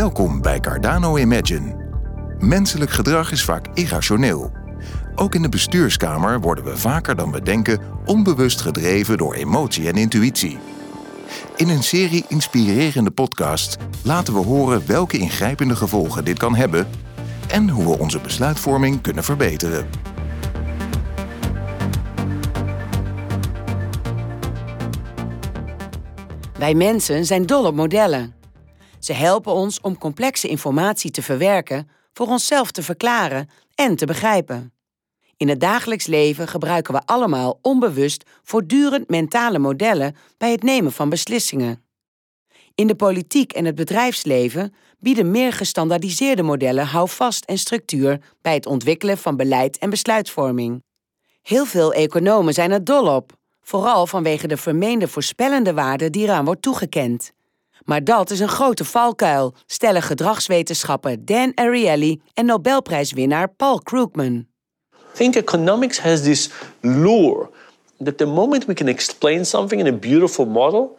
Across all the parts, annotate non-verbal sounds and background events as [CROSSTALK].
Welkom bij Cardano Imagine. Menselijk gedrag is vaak irrationeel. Ook in de bestuurskamer worden we vaker dan we denken onbewust gedreven door emotie en intuïtie. In een serie inspirerende podcasts laten we horen welke ingrijpende gevolgen dit kan hebben en hoe we onze besluitvorming kunnen verbeteren. Wij mensen zijn dol op modellen. Ze helpen ons om complexe informatie te verwerken, voor onszelf te verklaren en te begrijpen. In het dagelijks leven gebruiken we allemaal onbewust voortdurend mentale modellen bij het nemen van beslissingen. In de politiek en het bedrijfsleven bieden meer gestandaardiseerde modellen houvast en structuur bij het ontwikkelen van beleid en besluitvorming. Heel veel economen zijn er dol op, vooral vanwege de vermeende voorspellende waarde die eraan wordt toegekend. Maar dat is een grote valkuil, stellen gedragswetenschapper Dan Ariely en Nobelprijswinnaar Paul Krugman. I think economics has this lure that the moment we can explain something in a beautiful model,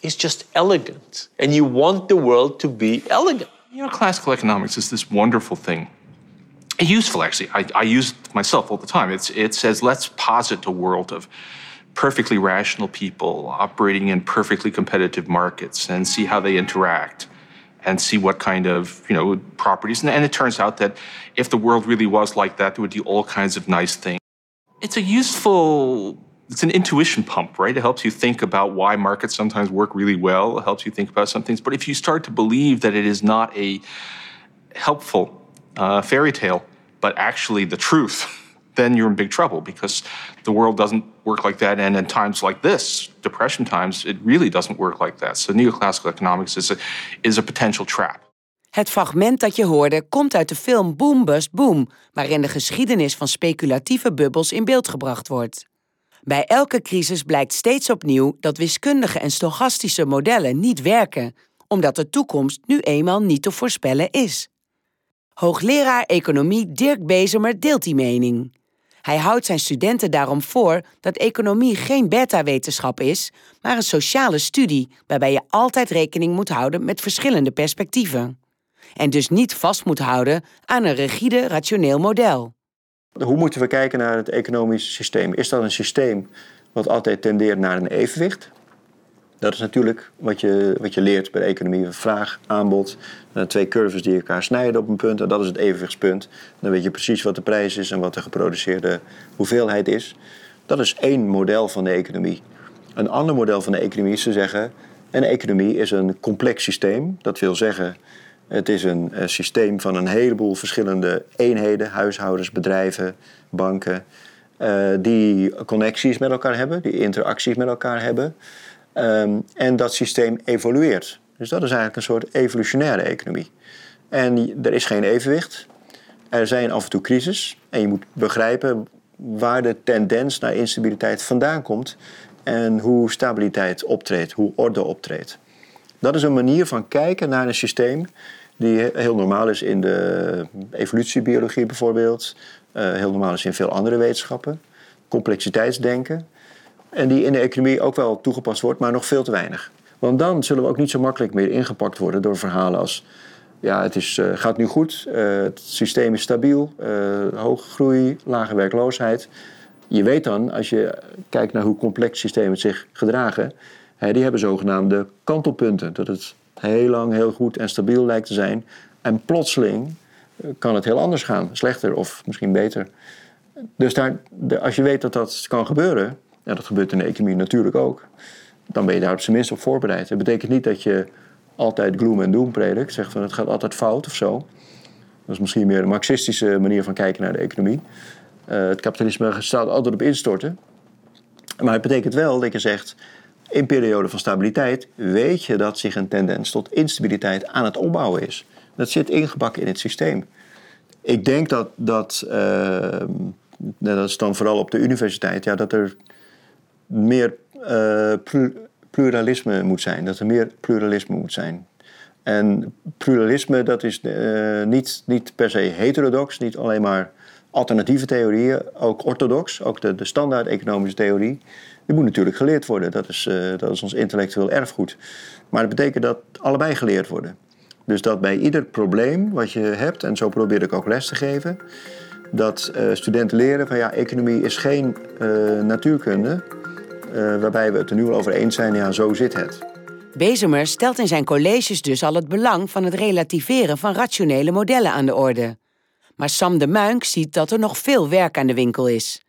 it's just elegant. And you want the world to be elegant. You know, classical economics is this wonderful thing. Useful, actually. I, I use it myself all the time. It's, it says, let's posit a world of perfectly rational people operating in perfectly competitive markets and see how they interact and see what kind of you know properties. And, and it turns out that if the world really was like that there would be all kinds of nice things. It's a useful it's an intuition pump right? It helps you think about why markets sometimes work really well. It helps you think about some things. But if you start to believe that it is not a helpful uh, fairy tale but actually the truth [LAUGHS] then you're in big trouble because the world doesn't work like that. And in times like this, depression times, it really doesn't work like that. So neoclassical economics is a, is potential trap. Het fragment dat je hoorde komt uit de film Boom Bust Boom, waarin de geschiedenis van speculatieve bubbels in beeld gebracht wordt. Bij elke crisis blijkt steeds opnieuw dat wiskundige en stochastische modellen niet werken, omdat de toekomst nu eenmaal niet te voorspellen is. Hoogleraar economie Dirk Bezemer deelt die mening. Hij houdt zijn studenten daarom voor dat economie geen beta-wetenschap is, maar een sociale studie waarbij je altijd rekening moet houden met verschillende perspectieven. En dus niet vast moet houden aan een rigide, rationeel model. Hoe moeten we kijken naar het economisch systeem? Is dat een systeem wat altijd tendeert naar een evenwicht? Dat is natuurlijk wat je, wat je leert bij de economie. Vraag, aanbod, twee curves die elkaar snijden op een punt. En dat is het evenwichtspunt. Dan weet je precies wat de prijs is en wat de geproduceerde hoeveelheid is. Dat is één model van de economie. Een ander model van de economie is te zeggen... een economie is een complex systeem. Dat wil zeggen, het is een eh, systeem van een heleboel verschillende eenheden... huishoudens, bedrijven, banken... Uh, die connecties met elkaar hebben, die interacties met elkaar hebben... Ehm, en dat systeem evolueert. Dus dat is eigenlijk een soort evolutionaire economie. En er is geen evenwicht. Er zijn af en toe crisis. En je moet begrijpen waar de tendens naar instabiliteit vandaan komt. En hoe stabiliteit optreedt, hoe orde optreedt. Dat is een manier van kijken naar een systeem die heel normaal is in de evolutiebiologie bijvoorbeeld. Uh, heel normaal is in veel andere wetenschappen. Complexiteitsdenken. En die in de economie ook wel toegepast wordt, maar nog veel te weinig. Want dan zullen we ook niet zo makkelijk meer ingepakt worden door verhalen als... ja, het is, uh, gaat nu goed, uh, het systeem is stabiel, uh, hoge groei, lage werkloosheid. Je weet dan, als je kijkt naar hoe complex systemen zich gedragen... Hè, die hebben zogenaamde kantelpunten. Dat het heel lang heel goed en stabiel lijkt te zijn. En plotseling kan het heel anders gaan, slechter of misschien beter. Dus daar, de, als je weet dat dat kan gebeuren ja, dat gebeurt in de economie natuurlijk ook. Dan ben je daar op zijn minst op voorbereid. Dat betekent niet dat je altijd gloom en doom predikt. Zegt van het gaat altijd fout of zo. Dat is misschien meer een marxistische manier van kijken naar de economie. Uh, het kapitalisme staat altijd op instorten. Maar het betekent wel dat je zegt, in periode van stabiliteit weet je dat zich een tendens tot instabiliteit aan het opbouwen is. Dat zit ingebakken in het systeem. Ik denk dat, dat, uh, dat is dan vooral op de universiteit, ja, dat er meer uh, pluralisme moet zijn. Dat er meer pluralisme moet zijn. En pluralisme, dat is uh, niet, niet per se heterodox, niet alleen maar alternatieve theorieën, ook orthodox, ook de, de standaard economische theorie. Die moet natuurlijk geleerd worden, dat is, uh, dat is ons intellectueel erfgoed. Maar dat betekent dat allebei geleerd worden. Dus dat bij ieder probleem wat je hebt, en zo probeer ik ook les te geven, dat studenten leren van ja, economie is geen natuurkunde, uh, waarbij we het er nu al over eens zijn, ja, zo zit het. Bezemer stelt in zijn colleges dus al het belang van het relativeren van rationele modellen aan de orde. Maar Sam de Muink ziet dat er nog veel werk aan de winkel is.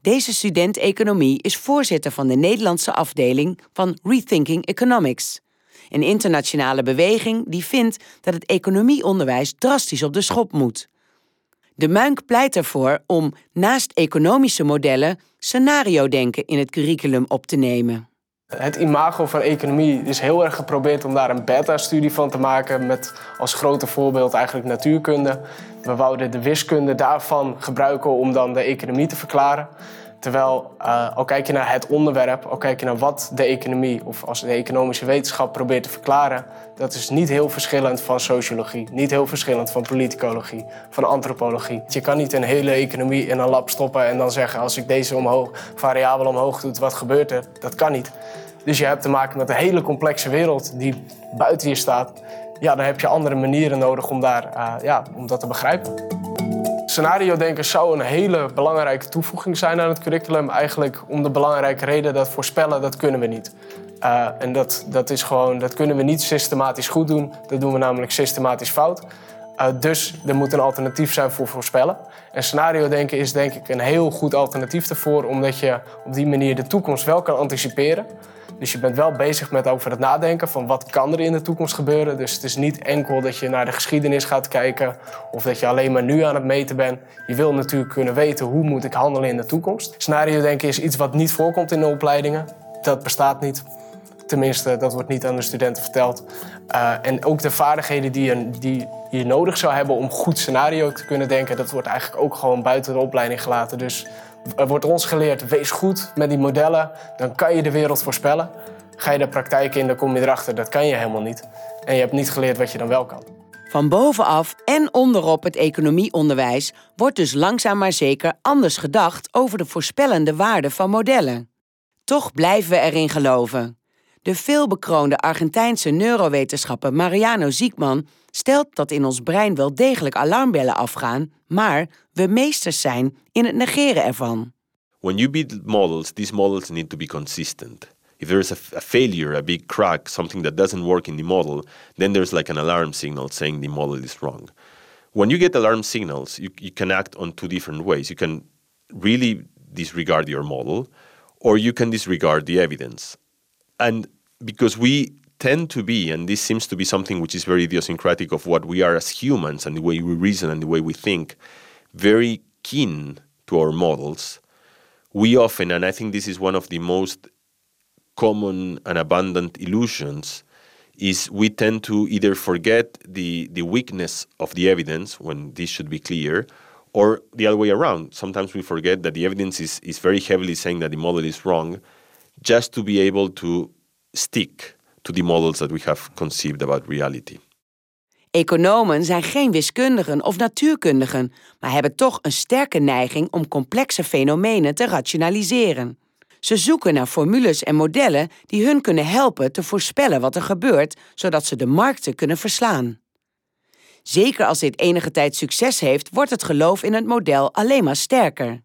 Deze student economie is voorzitter van de Nederlandse afdeling van Rethinking Economics. Een internationale beweging die vindt dat het economieonderwijs drastisch op de schop moet. De Muink pleit ervoor om naast economische modellen scenario-denken in het curriculum op te nemen. Het imago van economie is heel erg geprobeerd om daar een beta-studie van te maken. Met als grote voorbeeld eigenlijk natuurkunde. We wouden de wiskunde daarvan gebruiken om dan de economie te verklaren. Terwijl, uh, al kijk je naar het onderwerp, al kijk je naar wat de economie of als de economische wetenschap probeert te verklaren, dat is niet heel verschillend van sociologie, niet heel verschillend van politicologie, van antropologie. Je kan niet een hele economie in een lab stoppen en dan zeggen: als ik deze omhoog, variabel omhoog doe, wat gebeurt er? Dat kan niet. Dus je hebt te maken met een hele complexe wereld die buiten je staat. Ja, dan heb je andere manieren nodig om, daar, uh, ja, om dat te begrijpen. Scenario denken zou een hele belangrijke toevoeging zijn aan het curriculum. Eigenlijk om de belangrijke reden dat voorspellen, dat kunnen we niet. Uh, en dat, dat is gewoon, dat kunnen we niet systematisch goed doen. Dat doen we namelijk systematisch fout. Uh, dus er moet een alternatief zijn voor voorspellen. En scenario denken is denk ik een heel goed alternatief daarvoor, omdat je op die manier de toekomst wel kan anticiperen. Dus je bent wel bezig met over het nadenken van wat kan er in de toekomst gebeuren. Dus het is niet enkel dat je naar de geschiedenis gaat kijken of dat je alleen maar nu aan het meten bent. Je wil natuurlijk kunnen weten hoe moet ik handelen in de toekomst. Scenario denken is iets wat niet voorkomt in de opleidingen. Dat bestaat niet. Tenminste, dat wordt niet aan de studenten verteld. Uh, en ook de vaardigheden die je, die je nodig zou hebben om goed scenario te kunnen denken, dat wordt eigenlijk ook gewoon buiten de opleiding gelaten. Dus er wordt ons geleerd, wees goed met die modellen, dan kan je de wereld voorspellen. Ga je de praktijk in, dan kom je erachter, dat kan je helemaal niet. En je hebt niet geleerd wat je dan wel kan. Van bovenaf en onderop het economieonderwijs wordt dus langzaam maar zeker anders gedacht over de voorspellende waarde van modellen. Toch blijven we erin geloven. De veelbekroonde Argentijnse neurowetenschapper Mariano Ziekman stelt dat in ons brein wel degelijk alarmbellen afgaan, maar we meesters zijn in het negeren ervan. When you build models, these models need to be consistent. If there's a, a failure, a big crack, something that doesn't work in the model, then there's like an alarm signal saying the model is wrong. When you get alarm signals, you, you can act on two different ways. You can really disregard your model, or you can disregard the evidence. And because we tend to be, and this seems to be something which is very idiosyncratic of what we are as humans and the way we reason and the way we think, very keen to our models. We often, and I think this is one of the most common and abundant illusions, is we tend to either forget the, the weakness of the evidence when this should be clear, or the other way around. Sometimes we forget that the evidence is, is very heavily saying that the model is wrong, just to be able to stick to the models that we have conceived about reality. Economen zijn geen wiskundigen of natuurkundigen, maar hebben toch een sterke neiging om complexe fenomenen te rationaliseren. Ze zoeken naar formules en modellen die hun kunnen helpen te voorspellen wat er gebeurt, zodat ze de markten kunnen verslaan. Zeker als dit enige tijd succes heeft, wordt het geloof in het model alleen maar sterker.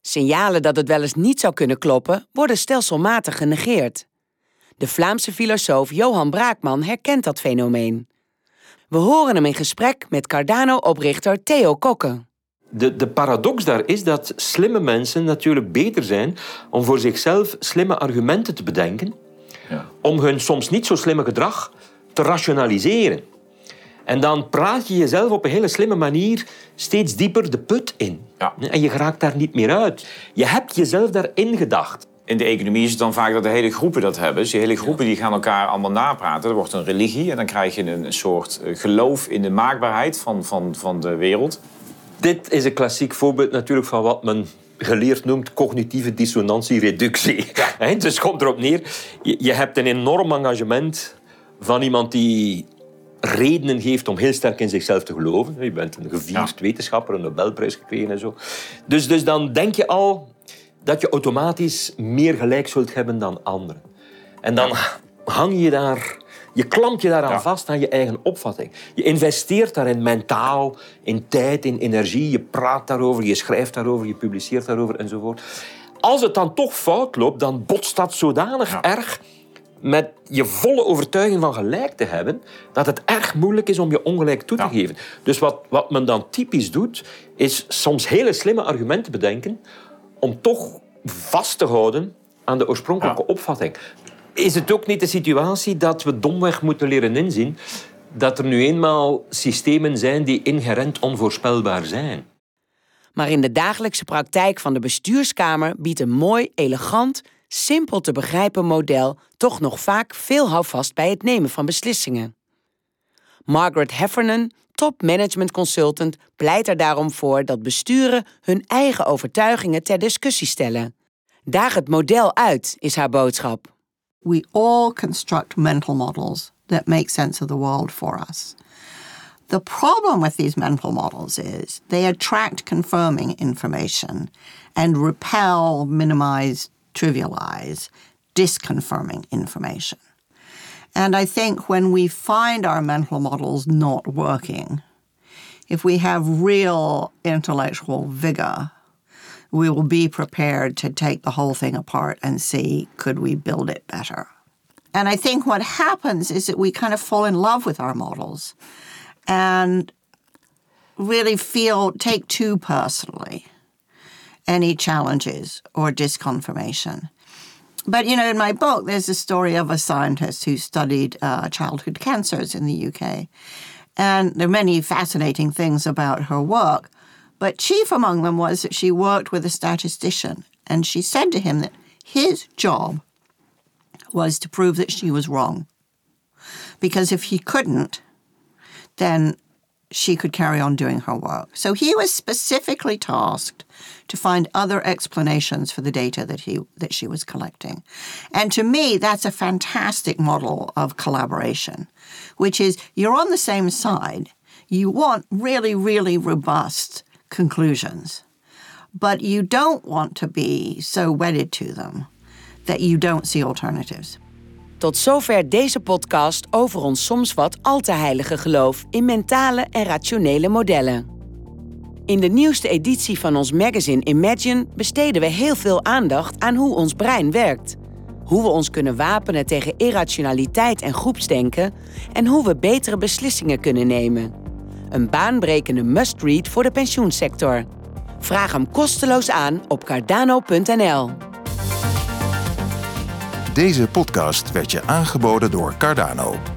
Signalen dat het wel eens niet zou kunnen kloppen, worden stelselmatig genegeerd. De Vlaamse filosoof Johan Braakman herkent dat fenomeen. We horen hem in gesprek met Cardano-oprichter Theo Kokke. De, de paradox daar is dat slimme mensen natuurlijk beter zijn om voor zichzelf slimme argumenten te bedenken, ja. om hun soms niet zo slimme gedrag te rationaliseren. En dan praat je jezelf op een hele slimme manier steeds dieper de put in. Ja. En je geraakt daar niet meer uit. Je hebt jezelf daarin gedacht in de economie is het dan vaak dat de hele groepen dat hebben. Dus die hele groepen die gaan elkaar allemaal napraten. Er wordt een religie en dan krijg je een, soort eh, geloof in de maakbaarheid van, van, van de wereld. Dit is een klassiek voorbeeld natuurlijk van wat men geleerd noemt cognitieve dissonantie-reductie. Ja. [LAUGHS] dus komt erop neer, je, je hebt een enorm engagement van iemand die redenen geeft om heel sterk in zichzelf te geloven. Je bent een gevierd wetenschapper, een Nobelprijs gekregen en zo. Dus, dus dan denk je al, dat je automatisch meer gelijk zult hebben dan anderen. En dan hang je daar Je klampt je daaraan Ja. vast aan je eigen opvatting. Je investeert daarin mentaal, in tijd, in energie. Je praat daarover, je schrijft daarover, je publiceert daarover enzovoort. Als het dan toch fout loopt, dan botst dat zodanig erg met je volle overtuiging van gelijk te hebben, dat het erg moeilijk is om je ongelijk toe te Ja. geven. Dus wat, wat men dan typisch doet, is soms hele slimme argumenten bedenken om toch vast te houden aan de oorspronkelijke Ja. opvatting. Is het ook niet de situatie dat we domweg moeten leren inzien dat er nu eenmaal systemen zijn die inherent onvoorspelbaar zijn? Maar in de dagelijkse praktijk van de bestuurskamer biedt een mooi, elegant, simpel te begrijpen model toch nog vaak veel houvast bij het nemen van beslissingen. Margaret Heffernan, top management consultant, pleit er daarom voor dat besturen hun eigen overtuigingen ter discussie stellen. Daag het model uit, is haar boodschap. we all construct mental models that make sense of the world for us. The problem with these mental models is they attract confirming information and repel, minimize, trivialize disconfirming information. And I think when we find our mental models not working, if we have real intellectual vigor, we will be prepared to take the whole thing apart and see could we build it better. And I think what happens is that we kind of fall in love with our models and really feel, take too personally any challenges or disconfirmation. But, you know, in my book, there's a story of a scientist who studied uh, childhood cancers in the UK. And there are many fascinating things about her work. But chief among them was that she worked with a statistician. And she said to him that his job was to prove that she was wrong. Because if he couldn't, then she could carry on doing her work. So he was specifically tasked to find other explanations for the data that he that she was collecting. And to me that's a fantastic model of collaboration, which is you're on the same side. You want really really robust conclusions, but you don't want to be so wedded to them that you don't see alternatives. Tot zover deze podcast over ons soms wat al te heilige geloof in mentale en rationele modellen. In de nieuwste editie van ons magazine Imagine besteden we heel veel aandacht aan hoe ons brein werkt. Hoe we ons kunnen wapenen tegen irrationaliteit en groepsdenken en hoe we betere beslissingen kunnen nemen. Een baanbrekende must-read voor de pensioensector. Vraag hem kosteloos aan op cardano.nl. Deze podcast werd je aangeboden door Cardano.